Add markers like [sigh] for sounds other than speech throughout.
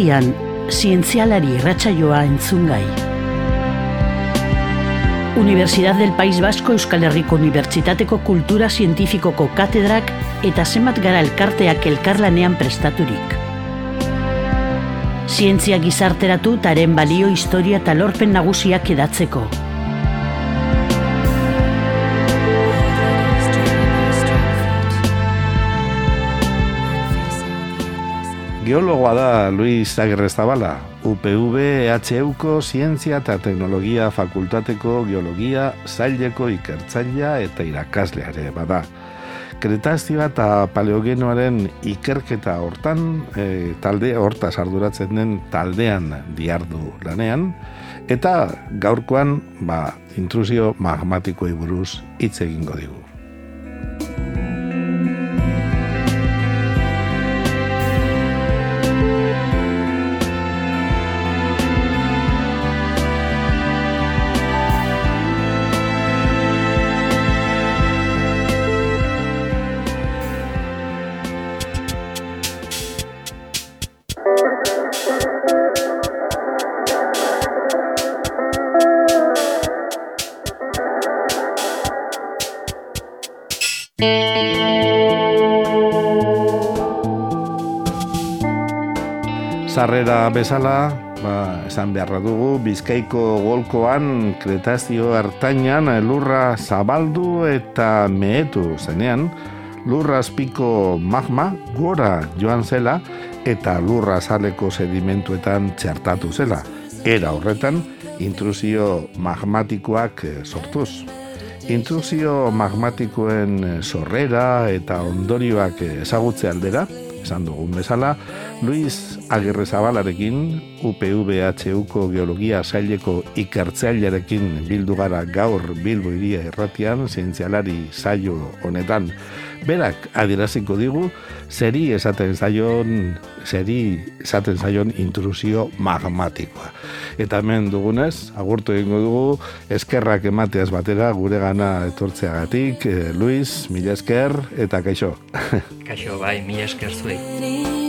Irratian, zientzialari irratsaioa entzungai. Universidad del País Vasco Euskal Herriko Unibertsitateko Kultura Zientifikoko katedrak eta zenbat gara elkarteak elkarlanean prestaturik. Zientzia gizarteratu taren balio historia eta lorpen nagusiak edatzeko. Geologoa da Luis Agirre Zabala, UPV EHUko Zientzia eta Teknologia Fakultateko Geologia Zaileko Ikertzaila eta Irakasleare bada. Kretazioa eta paleogenoaren ikerketa hortan, e, talde hortaz arduratzen den taldean diardu lanean, eta gaurkoan ba, intrusio magmatikoei buruz hitz egingo digu. Sarrera bezala, ba, esan beharra dugu, Bizkaiko golkoan kretazio hartainan lurra zabaldu eta mehetu zenean, lurra azpiko magma gora joan zela eta lurra azaleko sedimentuetan txertatu zela. Era horretan, intrusio magmatikoak eh, sortuz. Intrusio magmatikoen sorrera eta ondorioak ezagutze aldera, esan dugun bezala, Luis Agirre Zabalarekin, UPVHUko Geologia Saileko ikertzailearekin bildu gara gaur Bilbo iria erratian, zientzialari saio honetan. Berak adieraziko digu, zeri esaten zaion, zeri esaten zaion intrusio magmatikoa. Eta hemen dugunez, agurtu egingo dugu, eskerrak emateaz batera gure gana etortzeagatik, eh, Luis, mila esker, eta kaixo. Kaixo, bai, mila esker zuei.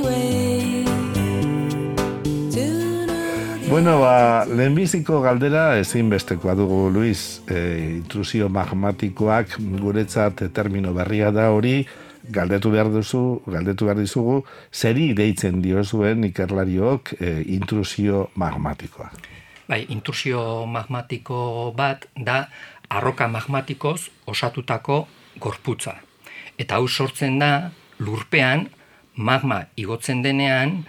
Bueno, ba, lehenbiziko galdera ezinbestekoa dugu, Luis. E, intrusio magmatikoak guretzat termino berria da hori, galdetu behar duzu, galdetu behar dizugu, zeri deitzen diozuen ikerlariok e, intrusio magmatikoa. Bai, intrusio magmatiko bat da arroka magmatikoz osatutako gorputza. Eta hau sortzen da lurpean magma igotzen denean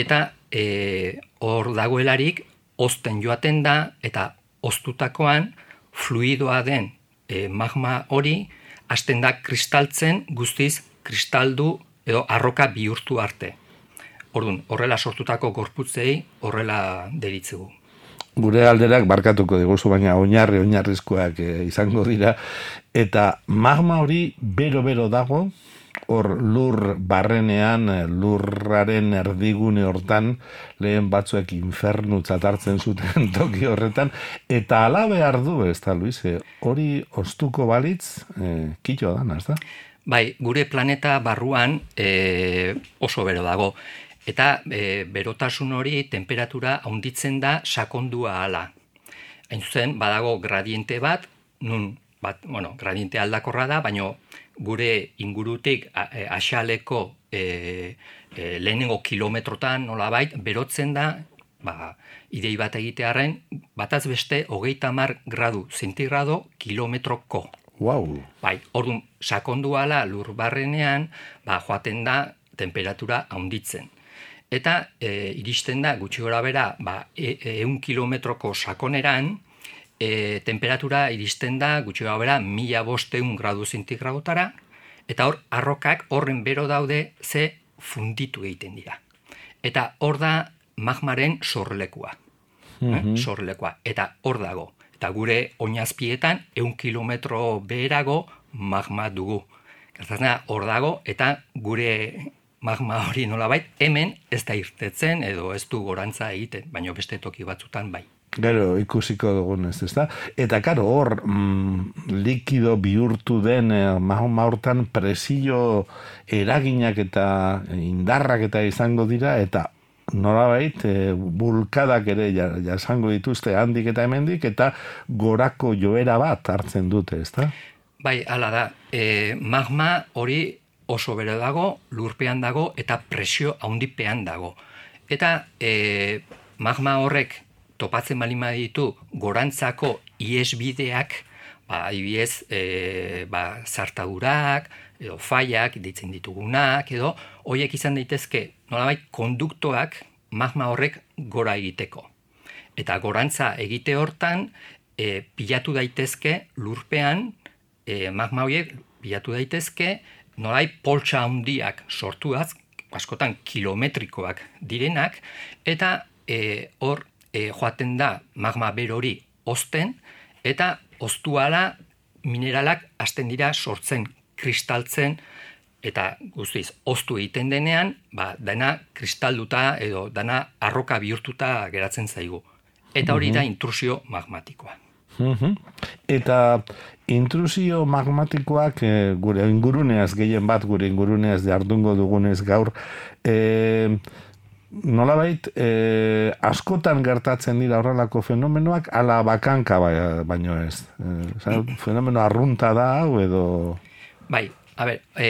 eta e, hor dagoelarik ozten joaten da eta oztutakoan fluidoa den e, magma hori hasten da kristaltzen guztiz kristaldu edo arroka bihurtu arte. Orduan, horrela sortutako gorputzei horrela deritzugu. Gure alderak barkatuko diguzu, baina oinarri oinarrizkoak e, izango dira. Eta magma hori bero-bero dago, hor lur barrenean, eh, lurraren erdigune hortan, lehen batzuek infernu hartzen zuten [laughs] toki horretan, eta ala behar ez da, Luis, eh, hori ostuko balitz, e, kitxo da, ez da? Bai, gure planeta barruan e, oso bero dago, eta e, berotasun hori temperatura haunditzen da sakondua ala. Hain zuzen, badago gradiente bat, nun, bat, bueno, gradiente aldakorra da, baino gure ingurutik e, asaleko e, e, lehenengo kilometrotan nola bait, berotzen da, ba, idei bat egitearen, bataz beste, hogeita mar gradu zentigrado kilometroko. Wow. Bai, orduan, sakondu ala lur barrenean, ba, joaten da temperatura haunditzen. Eta e, iristen da, gutxi gora bera, ba, e, e, kilometroko sakoneran, e, temperatura iristen da gutxi bera mila bosteun gradu zintigradotara, eta hor arrokak horren bero daude ze funditu egiten dira. Eta hor da magmaren sorlekua. Mm Sorlekua. Eta hor dago. Eta gure oinazpietan eun kilometro beherago magma dugu. Gertatzen hor dago eta gure magma hori nolabait hemen ez da irtetzen edo ez du gorantza egiten, baino beste toki batzutan bai. Gero ikusiko dugun ez, ezta? Eta karo, hor mm, likido bihurtu den eh, hortan presio eraginak eta indarrak eta izango dira, eta norabait, e, bulkadak ere jasango dituzte handik eta hemendik, eta gorako joera bat hartzen dute, ezta? Bai, hala da, e, magma hori oso bere dago, lurpean dago, eta presio haundipean dago. Eta e, magma horrek topatzen balima ditu gorantzako iesbideak, ba, ibiez, e, ba, zartadurak, edo faiak, ditzen ditugunak, edo, hoiek izan daitezke, nolabait, konduktoak magma horrek gora egiteko. Eta gorantza egite hortan, e, pilatu daitezke lurpean, e, magma horiek pilatu daitezke, nolabait, poltsa handiak sortuaz, askotan kilometrikoak direnak, eta e, hor e, joaten da magma berori osten, eta oztuala mineralak hasten dira sortzen, kristaltzen, eta guztiz, oztu egiten denean, ba, dana kristalduta edo dana arroka bihurtuta geratzen zaigu. Eta hori da mhm. intrusio magmatikoa. Mhm. Eta intrusio magmatikoak e, gure inguruneaz, gehien bat gure inguruneaz jardungo dugunez gaur, e, nolabait e, askotan gertatzen dira horrelako fenomenoak ala bakanka bai, baino ez. E, fenomeno arrunta da hau edo... Bai, a ber, e,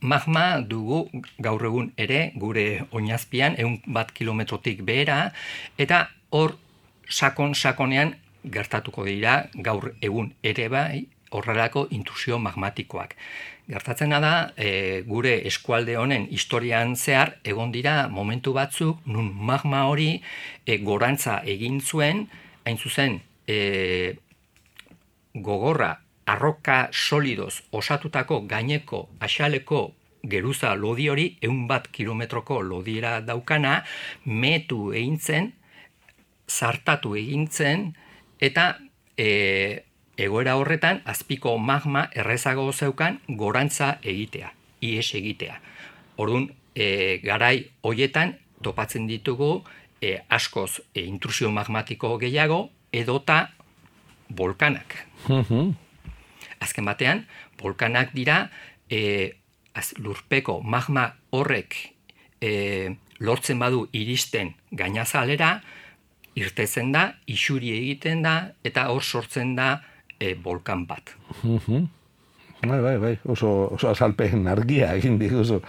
magma dugu gaur egun ere gure oinazpian egun bat kilometrotik behera eta hor sakon-sakonean gertatuko dira gaur egun ere bai horrelako intrusio magmatikoak. Gertatzen da, e, gure eskualde honen historian zehar, egon dira momentu batzuk, nun magma hori e, gorantza egin zuen, hain zuzen, e, gogorra, arroka solidoz osatutako gaineko asaleko geruza lodi hori, eun bat kilometroko lodiera daukana, metu egin zartatu egin eta e, egoera horretan azpiko magma errezago zeukan gorantza egitea, ies egitea. Orduan, e, garai hoietan topatzen ditugu e, askoz e, intrusio magmatiko gehiago edota volkanak. Azken batean, volkanak dira e, az, lurpeko magma horrek e, lortzen badu iristen gainazalera, irtetzen da, isuri egiten da, eta hor sortzen da e, volkan bat. Mhm. Bai, bai, bai, oso, oso azalpen argia egin diguzu.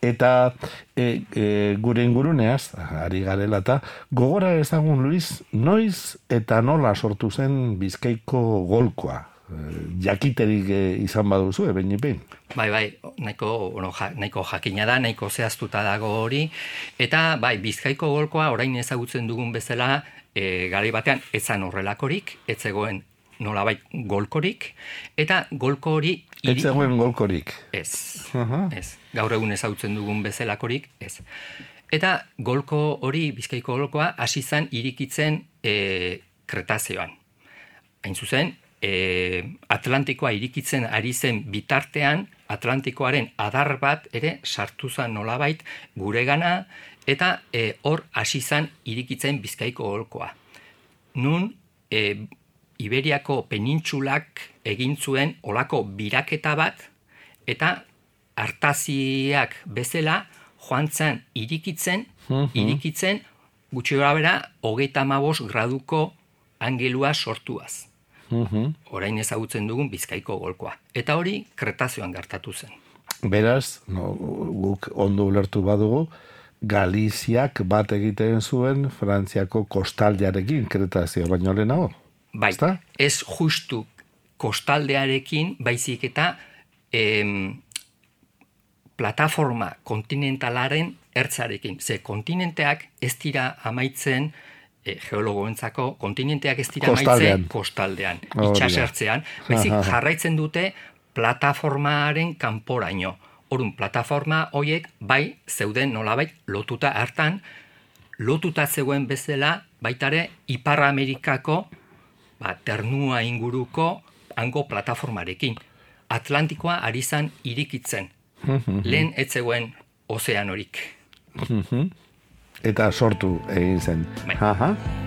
Eta e, e, gure inguruneaz, ari garela eta, gogora ezagun Luis, noiz eta nola sortu zen bizkaiko golkoa? E, jakiterik e, izan baduzu, eben ipen? Bai, bai, nahiko, bueno, ja, nahiko jakina da, nahiko zehaztuta dago hori. Eta, bai, bizkaiko golkoa orain ezagutzen dugun bezala, e, gari batean, etzan horrelakorik, etzegoen nolabait golkorik, eta golko hori... Ez zegoen golkorik. Ez, ez. Gaur egun ezautzen dugun bezelakorik, ez. Eta golko hori, bizkaiko golkoa, hasi zen irikitzen e, kretazioan. Hain zuzen, e, Atlantikoa irikitzen ari zen bitartean, Atlantikoaren adar bat ere sartu zen nolabait guregana, eta e, hor hasi zen irikitzen bizkaiko golkoa. Nun, e, Iberiako penintsulak egin zuen olako biraketa bat eta hartaziak bezala joan zen irikitzen, mhm. irikitzen gutxi gara bera hogeita mabos graduko angelua sortuaz. Mm Orain ezagutzen dugun bizkaiko golkoa. Eta hori kretazioan gertatu zen. Beraz, no, guk ondo ulertu badugu, Galiziak bat egiten zuen Frantziako kostaldearekin kretazioa baino lehenago. Bai, ez justu kostaldearekin, baizik eta em, plataforma kontinentalaren ertzarekin. Ze kontinenteak ez dira amaitzen e, geologoentzako, kontinenteak ez dira amaitzen kostaldean, itxasertzean, baizik jarraitzen dute plataformaren kanporaino. Orun, plataforma hoiek bai zeuden nolabait lotuta hartan, lotuta zegoen bezala baitare Ipar Amerikako ba, ternua inguruko hango plataformarekin. Atlantikoa ari zan irikitzen. Lehen etzegoen ozeanorik. Eta sortu egin zen. Bai.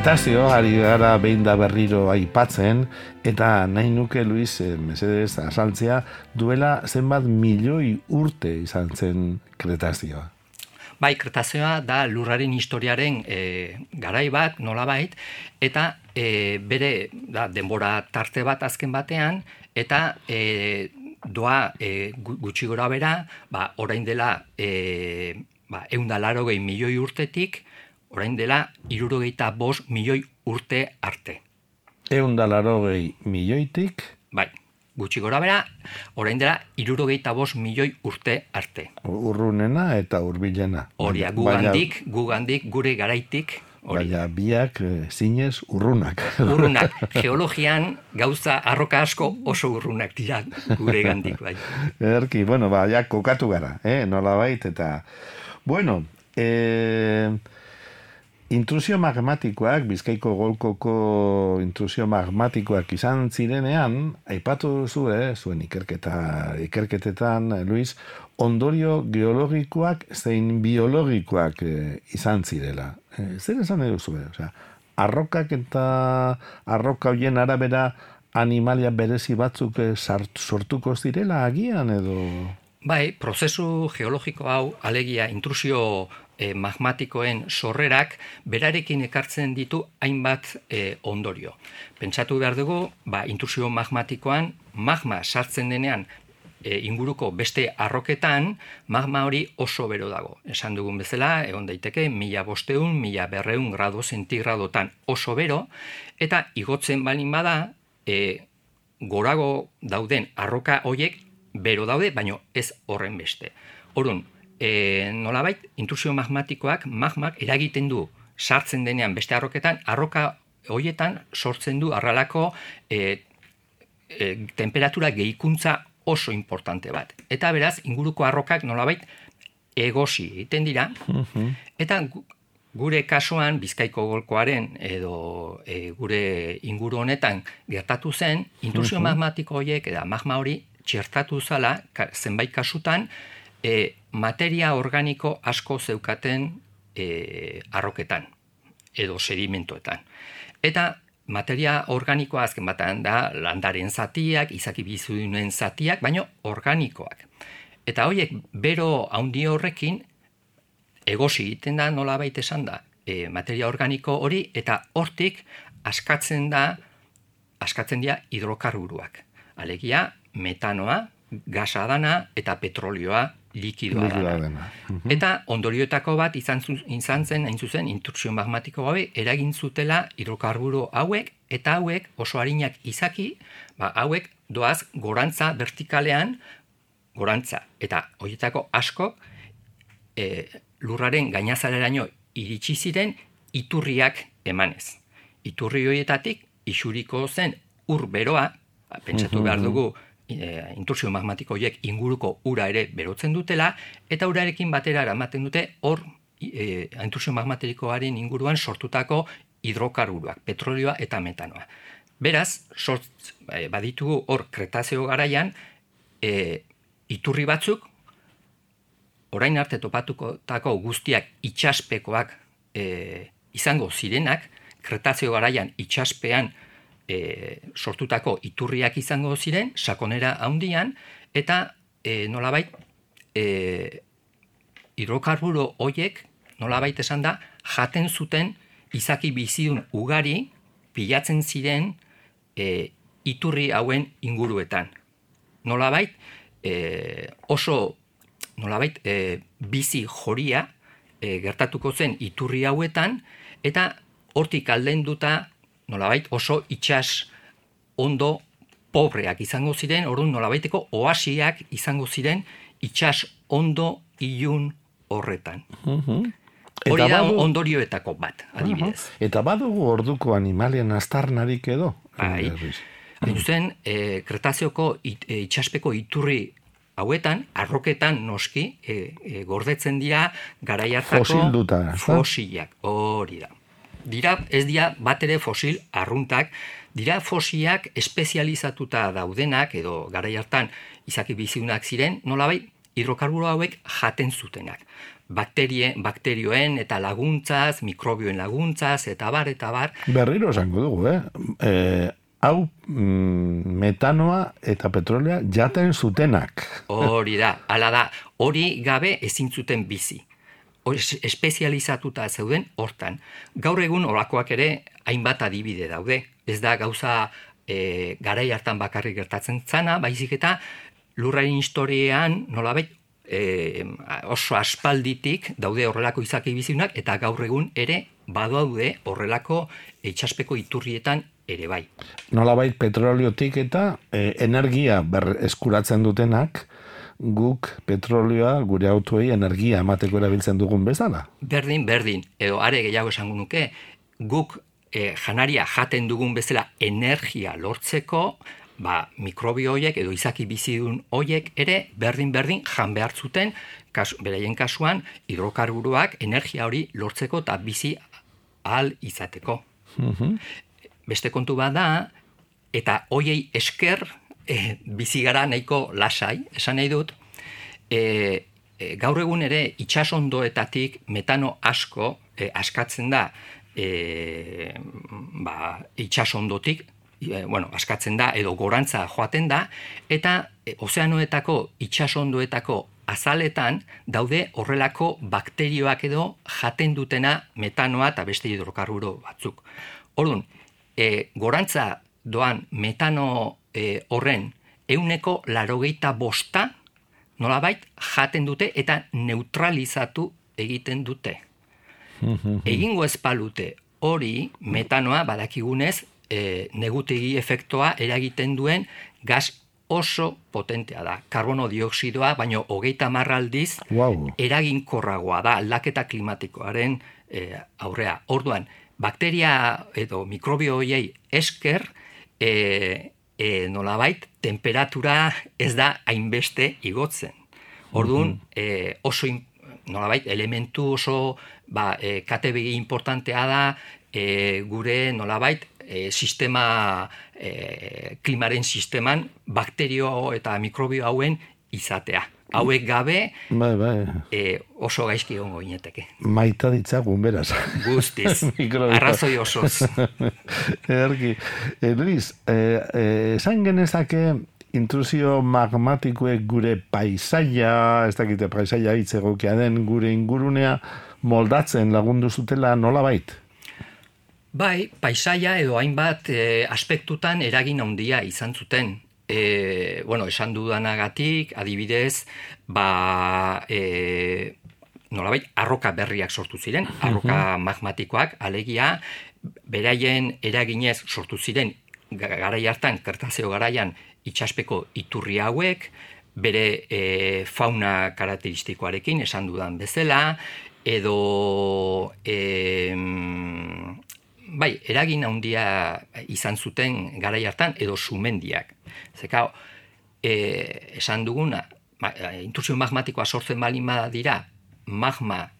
Kretazio, ari gara behin da berriro aipatzen, eta nahi nuke, Luis, eh, mesedez, asaltzea, duela zenbat milioi urte izan zen kretazioa. Bai, kretazioa da lurraren historiaren e, garai bat, nola bait, eta e, bere da, denbora tarte bat azken batean, eta e, doa e, gutxi gora bera, ba, orain dela e, ba, eundalaro gehi milioi urtetik, orain dela irurogeita bos milioi urte arte. Eundalaro gehi milioitik? Bai, gutxi gora bera, orain dela irurogeita bos milioi urte arte. Urrunena eta urbilena. Horia, gugandik, gugandik, gure garaitik, Baina biak e, zinez urrunak. Urrunak. [laughs] Geologian gauza arroka asko oso urrunak dira gure gandik. Bai. Erki, bueno, ba, ja, kokatu gara, eh? nola bait, eta... Bueno, eh, intrusio magmatikoak, bizkaiko golkoko intrusio magmatikoak izan zirenean, aipatu duzu, eh, zuen ikerketa, ikerketetan, Luis, ondorio geologikoak zein biologikoak eh, izan zirela. Eh, zer esan edo zuen? Osea, arrokak eta arroka hoien arabera animalia berezi batzuk eh, sortuko zirela agian edo... Bai, prozesu geologiko hau, alegia intrusio e, magmatikoen sorrerak berarekin ekartzen ditu hainbat e, ondorio. Pentsatu behar dugu, ba, intrusio magmatikoan magma sartzen denean e, inguruko beste arroketan magma hori oso bero dago. Esan dugun bezala, egon daiteke, mila bosteun, mila berreun grado zentigradotan oso bero, eta igotzen balin bada, e, gorago dauden arroka hoiek bero daude, baino ez horren beste. Orun, e, nolabait, intrusio magmatikoak magmak eragiten du sartzen denean beste arroketan, arroka hoietan sortzen du arralako e, e, temperatura gehikuntza oso importante bat. Eta beraz, inguruko arrokak nolabait egosi egiten dira, eta gure kasuan bizkaiko golkoaren edo e, gure inguru honetan gertatu zen, intrusio magmatiko horiek, eta magma hori txertatu zala, zenbait kasutan, e, materia organiko asko zeukaten e, arroketan edo sedimentoetan. Eta materia organikoa azken batean da landaren zatiak, izaki bizudunen zatiak, baino organikoak. Eta horiek bero haundi horrekin egosi egiten da nola baita esan da e, materia organiko hori eta hortik askatzen da askatzen dira hidrokarburuak. Alegia, metanoa, gasa dana eta petrolioa likidoa. Mhm. Eta ondorioetako bat izan, izan zen, hain zuzen, intrusio magmatiko gabe, eragin zutela hidrokarburo hauek, eta hauek oso harinak izaki, ba, hauek doaz gorantza vertikalean, gorantza, eta horietako asko, e, lurraren gainazaleraino iritsi ziren iturriak emanez. Iturri horietatik, isuriko zen ur beroa, ba, pentsatu behar dugu, e, intursio magmatiko horiek inguruko ura ere berotzen dutela, eta urarekin batera eramaten dute hor e, intursio magmatikoaren inguruan sortutako hidrokarburuak, petrolioa eta metanoa. Beraz, sort, e, baditugu hor kretazio garaian, e, iturri batzuk, orain arte topatuko guztiak itxaspekoak e, izango zirenak, kretazio garaian itxaspean e, sortutako iturriak izango ziren, sakonera handian, eta e, nolabait e, hidrokarburo hoiek nolabait esan da, jaten zuten izaki bizidun ugari pilatzen ziren e, iturri hauen inguruetan. Nolabait e, oso nolabait e, bizi joria e, gertatuko zen iturri hauetan, eta hortik aldenduta nolabait oso itxas ondo pobreak izango ziren, orun nolabaiteko oasiak izango ziren itxas ondo ilun horretan. Mhm. Hori da ondorioetako bat, adibidez. Eta badugu orduko animalien astarnarik edo? Bai. Hain e, kretazioko it, e, itxaspeko iturri hauetan, arroketan noski, e, e, gordetzen dira garaiatako fosilak. Hori da dira ez dira bat ere fosil arruntak, dira fosiak espezializatuta daudenak edo garai hartan izaki biziunak ziren, nolabai hidrokarburo hauek jaten zutenak. bakterie, bakterioen eta laguntzaz, mikrobioen laguntzaz, eta bar, eta bar. Berriro esango dugu, eh? E, hau mm, metanoa eta petrolea jaten zutenak. Hori da, ala da, hori gabe ezin zuten bizi. Espezializatuta zeuden hortan. Gaur egun olakoak ere hainbat adibide daude. Ez da gauza e, garai hartan bakarrik gertatzen zana, baizik eta lurraren historiean nolabait e, oso aspalditik daude horrelako izaki biziunak eta gaur egun ere badaude horrelako itxaspeko iturrietan ere bai. Nolabait petroliotik eta e, energia ber eskuratzen dutenak guk petrolioa gure autoei energia emateko erabiltzen dugun bezala. Berdin, berdin, edo are gehiago esango nuke, guk e, janaria jaten dugun bezala energia lortzeko, ba, mikrobio hoiek edo izaki bizidun hoiek ere berdin berdin jan behar zuten kasu, beraien kasuan hidrokarburoak energia hori lortzeko eta bizi ahal izateko. Mhm. Beste kontu bat da, eta hoiei esker e, bizi gara nahiko lasai, esan nahi dut, e, e, gaur egun ere itxasondoetatik metano asko e, askatzen da e, ba, itxasondotik, e, bueno, askatzen da edo gorantza joaten da, eta e, ozeanoetako itxasondoetako azaletan daude horrelako bakterioak edo jaten dutena metanoa eta beste hidrokarburo batzuk. Orduan, e, gorantza doan metano e, horren euneko larogeita bosta nolabait jaten dute eta neutralizatu egiten dute. [laughs] Egingo espalute hori metanoa badakigunez e, negutegi efektoa eragiten duen gas oso potentea da. Karbono dioksidoa, baino hogeita marraldiz Wow. eraginkorragoa da aldaketa klimatikoaren e, aurrea. Orduan, bakteria edo mikrobio hoiei esker e, e, nolabait temperatura ez da hainbeste igotzen. Orduan, e, oso in- nolabait elementu oso ba, e, KTBI importantea da e, gure nolabait e, sistema e, klimaren sisteman bakterio eta mikrobio hauen izatea. Hauek gabe Bai, bai. e, oso gaizki egongo gineteke. Maita ditzagun beraz. Guztiz. [laughs] Arrazoi osoz. [laughs] Ederki. E, Luis, e, e, esan genezake intrusio magmatikoek gure paisaia, ez dakite paisaia hitz egokia den, gure ingurunea moldatzen lagundu zutela nola bait? Bai, paisaia edo hainbat e, aspektutan eragin handia izan zuten. E, bueno, esan dudanagatik, adibidez, ba, e, nolabait, arroka berriak sortu ziren, arroka magmatikoak, alegia, beraien eraginez sortu ziren, ga- garai hartan, kertazeo garaian, itxaspeko iturri hauek, bere e, fauna karakteristikoarekin, esan dudan bezala, edo em, bai, eragin handia izan zuten garai hartan edo sumendiak. Zeka, e, esan duguna, ma, e, intrusio magmatikoa sortzen balin dira, magma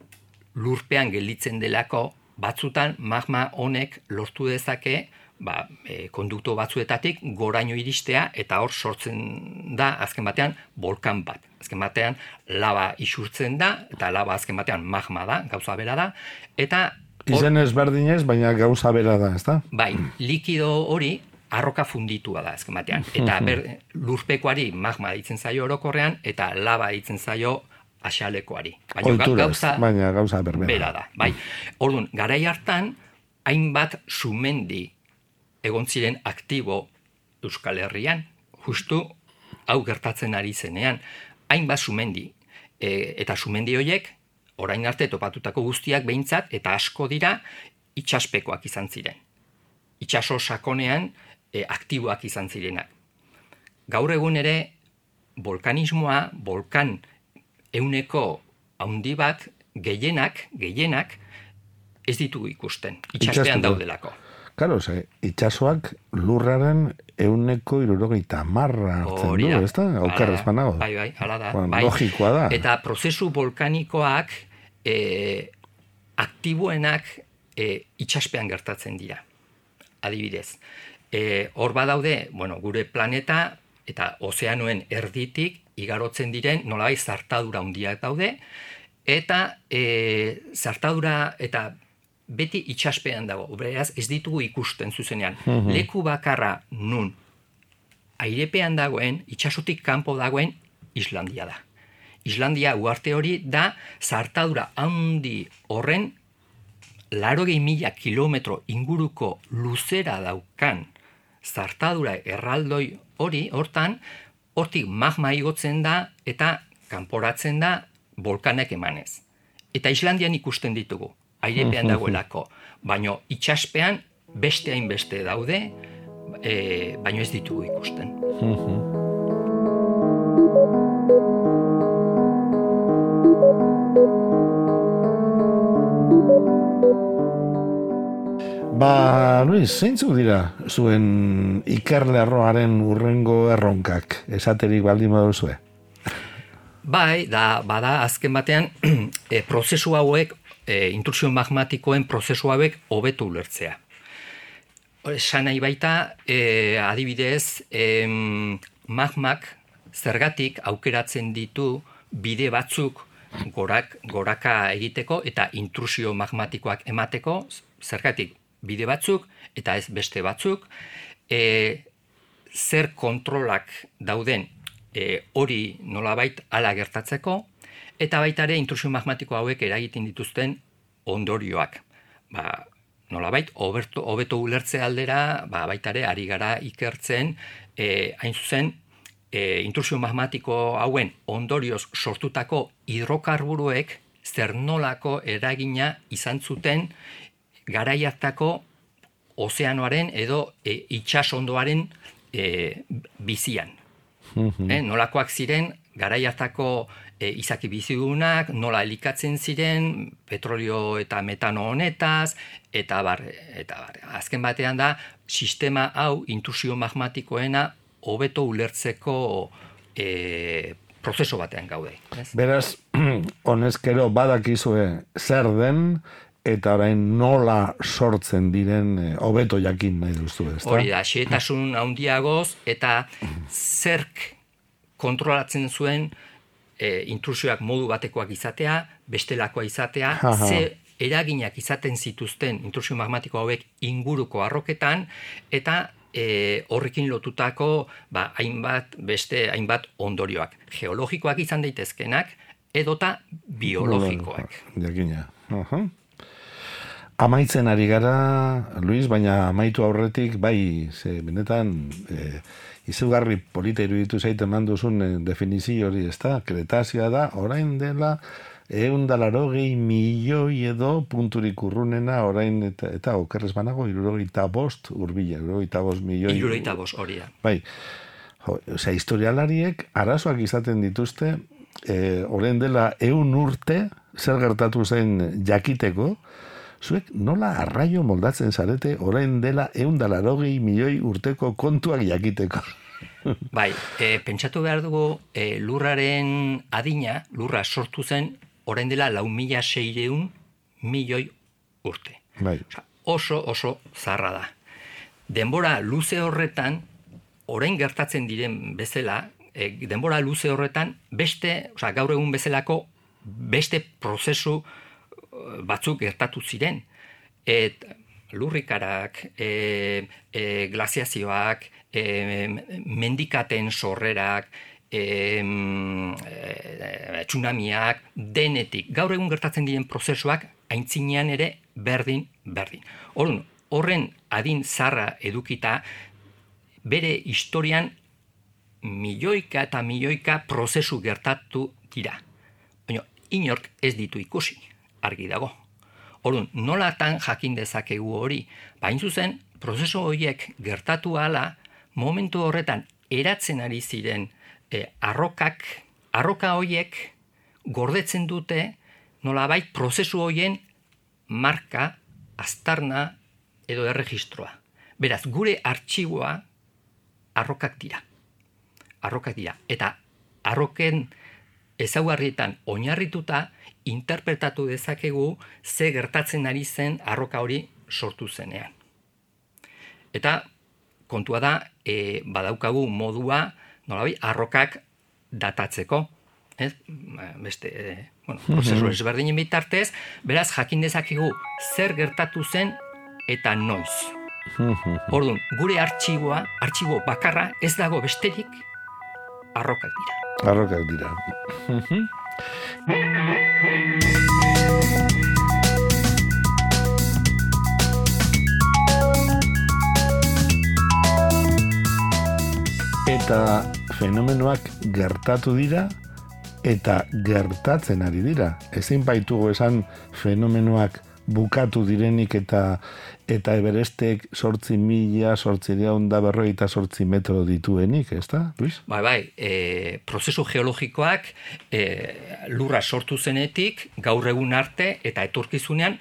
lurpean gelditzen delako, batzutan magma honek lortu dezake ba, e, kondukto batzuetatik goraino iristea eta hor sortzen da azken batean volkan bat. Azken batean lava isurtzen da eta lava azken batean magma da, gauza bera da eta Izen ezberdinez, baina gauza bera da, ezta? Bai, likido hori arroka funditua da azken batean. [laughs] Eta ber, lurpekoari magma ditzen zaio orokorrean, eta lava ditzen zaio asalekoari. Baina Oituraz, gauza baina gauza berbera. bera da. Bai. Orduan, garai hartan, hainbat sumendi egon ziren aktibo Euskal Herrian, justu hau gertatzen ari zenean, hainbat sumendi. E, eta sumendi horiek, orain arte topatutako guztiak behintzat, eta asko dira, itxaspekoak izan ziren. Itxaso sakonean e, aktiboak izan zirenak. Gaur egun ere, volkanismoa, volkan euneko haundi bat, gehienak, gehienak, ez ditugu ikusten. Itxaspean daudelako. Karo, ze, itxasoak lurraren euneko irurogeita marra hartzen Hori du, ez da? Hala Aukar da. espanago. Bai, bai, hala da. Bueno, bai. logikoa da. Eta prozesu volkanikoak e, aktiboenak e, itxaspean gertatzen dira. Adibidez. E, hor badaude, bueno, gure planeta eta ozeanoen erditik igarotzen diren nolabait zartadura handiak daude eta e, zartadura eta beti itxaspean dago. Beraz, ez ditugu ikusten zuzenean. Mhm. Leku bakarra nun airepean dagoen, itxasutik kanpo dagoen Islandia da. Islandia uarte hori da zartadura handi horren larogei mila kilometro inguruko luzera daukan zartadura erraldoi hori, hortan, hortik magma igotzen da eta kanporatzen da volkanek emanez. Eta Islandian ikusten ditugu, airepean dagoelako, baino itxaspean beste hainbeste daude, e, baino ez ditugu ikusten. Ba, Luis, zeintzuk dira zuen ikerlerroaren urrengo erronkak, esaterik baldin baduzue? Bai, da, bada azken batean [clears throat] e, prozesu hauek, e, intrusio magmatikoen prozesu hauek hobetu ulertzea. Esan nahi baita, e, adibidez, em, magmak zergatik aukeratzen ditu bide batzuk gorak, goraka egiteko eta intrusio magmatikoak emateko, zergatik bide batzuk eta ez beste batzuk, e, zer kontrolak dauden e, hori nolabait ala gertatzeko, eta baita ere intrusio magmatiko hauek eragiten dituzten ondorioak. Ba, nolabait, hobeto, hobeto ulertze aldera, ba, baita ere ari gara ikertzen, e, hain zuzen, e, intrusio magmatiko hauen ondorioz sortutako hidrokarburuek zer nolako eragina izan zuten garaiatako ozeanoaren edo e, itsasondoaren e, bizian. Eh, nolakoak ziren garaiatako e, izaki bizidunak, nola elikatzen ziren, petrolio eta metano honetaz, eta bar, eta bar. Azken batean da, sistema hau intrusio magmatikoena hobeto ulertzeko e, prozeso batean gaude. Ez? Beraz, [clears throat] honezkero badakizue zer den, eta orain nola sortzen diren eh, hobeto jakin nahi duzu, ezta? Hori da, xeetasun handiagoz eta zerk kontrolatzen zuen e, intrusioak modu batekoak izatea, bestelakoa izatea, Aha. ze eraginak izaten zituzten intrusio magmatiko hauek inguruko arroketan, eta e, horrekin lotutako ba, hainbat, beste hainbat ondorioak. Geologikoak izan daitezkenak, edota biologikoak. Jakina. Aha. Amaitzen ari gara, Luis, baina amaitu aurretik, bai, ze benetan, e, izugarri polita iruditu zaite eman duzun eh, definizio hori, ez da? Kretazioa da, orain dela, eun gehi milioi edo punturik urrunena, orain, eta, eta okerrez banago, irurogeita bost urbila, irurogeita bost milioi. Irurogeita bost hori da. Bai, jo, osea, historialariek arazoak izaten dituzte, e, orain dela eun urte, zer gertatu zen jakiteko, zuek nola arraio moldatzen zarete orain dela eun dalarogei milioi urteko kontuak jakiteko. [laughs] Bai, e, pentsatu behar dugu e, lurraren adina, lurra sortu zen, orain dela lau mila seireun milioi urte. Bai, Osea, oso oso zarra da. Denbora luze horretan, orain gertatzen diren bezala, e, denbora luze horretan, beste, osea, gaur egun bezalako, beste prozesu batzuk gertatu ziren. Et, lurrikarak, e, e, glaziazioak, e, mendikaten sorrerak, e, e, tsunamiak, denetik, gaur egun gertatzen diren prozesuak aintzinean ere berdin, berdin. Horren, horren adin zarra edukita, bere historian milioika eta milioika prozesu gertatu dira. Baina, inork ez ditu ikusi, argi dago. Orduan, nolatan jakin dezakegu hori? Bain zuzen, prozesu horiek gertatu ala, momentu horretan eratzen ari ziren e, arrokak, arroka horiek gordetzen dute nolabait prozesu horien marka, aztarna edo erregistroa. Beraz, gure artxiboa arrokak dira. Arrokak dira. Eta arroken ezaugarrietan oinarrituta interpretatu dezakegu ze gertatzen ari zen arroka hori sortu zenean. Eta kontua da, e, badaukagu modua, nolabai, arrokak datatzeko, ez? Ba, Beste, e, Bueno, prozesu ezberdinen bitartez, beraz jakin dezakigu zer gertatu zen eta noiz. Orduan, gure artxiboa, artxibo bakarra ez dago besterik arrokak dira. Arrokak dira. eta fenomenoak gertatu dira eta gertatzen ari dira. Ezin baitugu esan fenomenoak bukatu direnik eta eta eberestek sortzi mila, sortzi da berroi eta sortzi metro dituenik, ez da, Luis? Bai, bai, e, prozesu geologikoak e, lurra sortu zenetik, gaur egun arte eta etorkizunean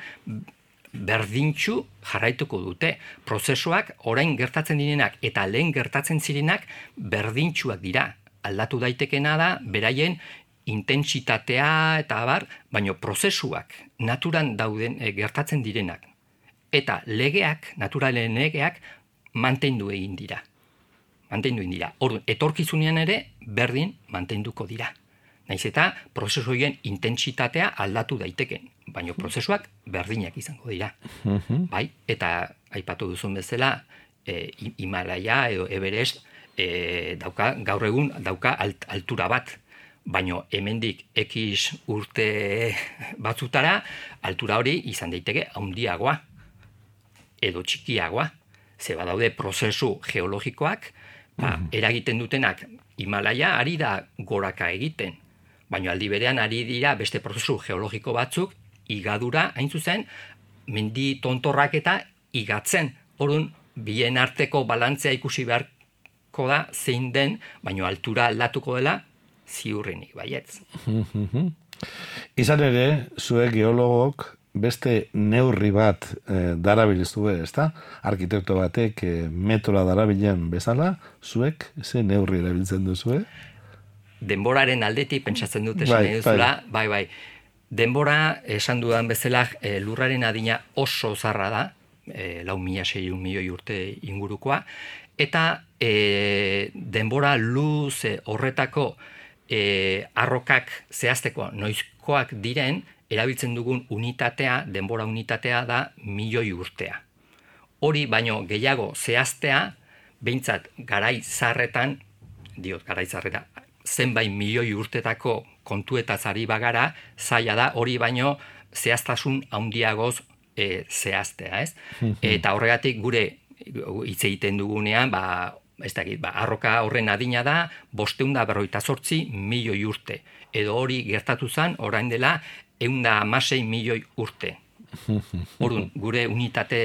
berdintxu jarraituko dute. Prozesuak orain gertatzen direnak eta lehen gertatzen zirenak berdintxuak dira. Aldatu daitekena da, beraien intentsitatea eta abar, baino prozesuak naturan dauden e, gertatzen direnak. Eta legeak, naturalen legeak, mantendu egin dira. Mantendu egin dira. Orduan, etorkizunean ere, berdin mantenduko dira. Naiz eta prozesu horien intentsitatea aldatu daiteken baino prozesuak berdinak izango dira. Mhm. Bai, eta aipatu duzun bezala, e, Himalaya edo Everest e, dauka, gaur egun dauka altura bat, baino hemendik X urte batzutara, altura hori izan daiteke handiagoa edo txikiagoa. Ze badaude prozesu geologikoak, ba, mhm. eragiten dutenak Himalaya ari da goraka egiten, baino aldi berean ari dira beste prozesu geologiko batzuk igadura, hain zuzen, mendi tontorrak eta igatzen. Orun bien arteko balantzea ikusi beharko da, zein den, baino altura aldatuko dela, ziurrenik, baietz. Izan ere, zuek geologok beste neurri bat e, darabiliztu be, ezta? Arkitekto batek e, metola darabilen bezala, zuek ze neurri erabiltzen duzu, Denboraren aldetik pentsatzen dute bai, bai. bai, bai. Denbora, esan dudan bezala, e, lurraren adina oso zarra da, e, lau mila milioi urte ingurukoa, eta e, denbora luz horretako e, arrokak zehazteko noizkoak diren, erabiltzen dugun unitatea, denbora unitatea da milioi urtea. Hori baino gehiago zehaztea, behintzat garai zarretan, diot garai zarretan, zenbait milioi urtetako kontuetaz ari bagara, zaila da hori baino zehaztasun handiagoz e, zehaztea, ez? [laughs] Eta horregatik gure hitz egiten dugunean, ba, ez da, ba, arroka horren adina da, bosteunda berroita sortzi milioi urte. Edo hori gertatu zen, orain dela, eunda amasei milioi urte. [laughs] Orduan, gure unitate,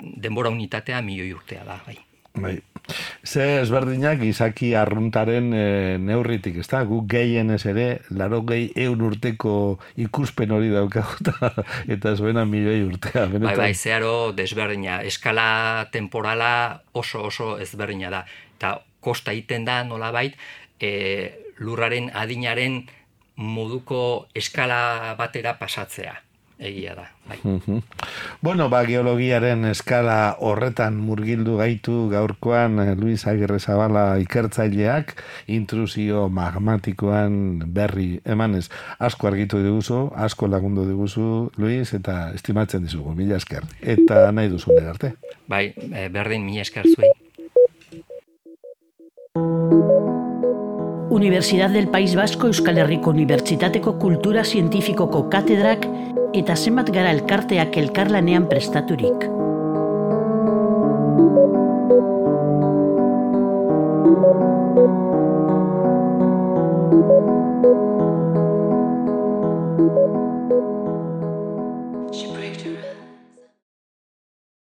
denbora unitatea milioi urtea da, bai. Bai. Ze ezberdinak izaki arruntaren e, neurritik, ez da? Gu gehien ez ere, laro gehi eun urteko ikuspen hori daukaguta, eta ez bena milioi urtea. Benetan. Bai, bai, zeharo desberdina. Eskala temporala oso oso ezberdina da. Eta kosta iten da, nola bait, e, lurraren adinaren moduko eskala batera pasatzea egia da. Bai. Bueno, ba, geologiaren eskala horretan murgildu gaitu gaurkoan eh, Luis Agirre Zabala ikertzaileak intrusio magmatikoan berri emanez. Asko argitu diguzu, asko lagundu diguzu, Luis, eta estimatzen dizugu, mila esker. Eta nahi duzu arte. Bai, eh, berdin mila esker zuei. Universidad del País Vasco Euskal Herriko Unibertsitateko Kultura Zientifikoko Katedrak eta zenbat gara elkarteak elkarlanean prestaturik.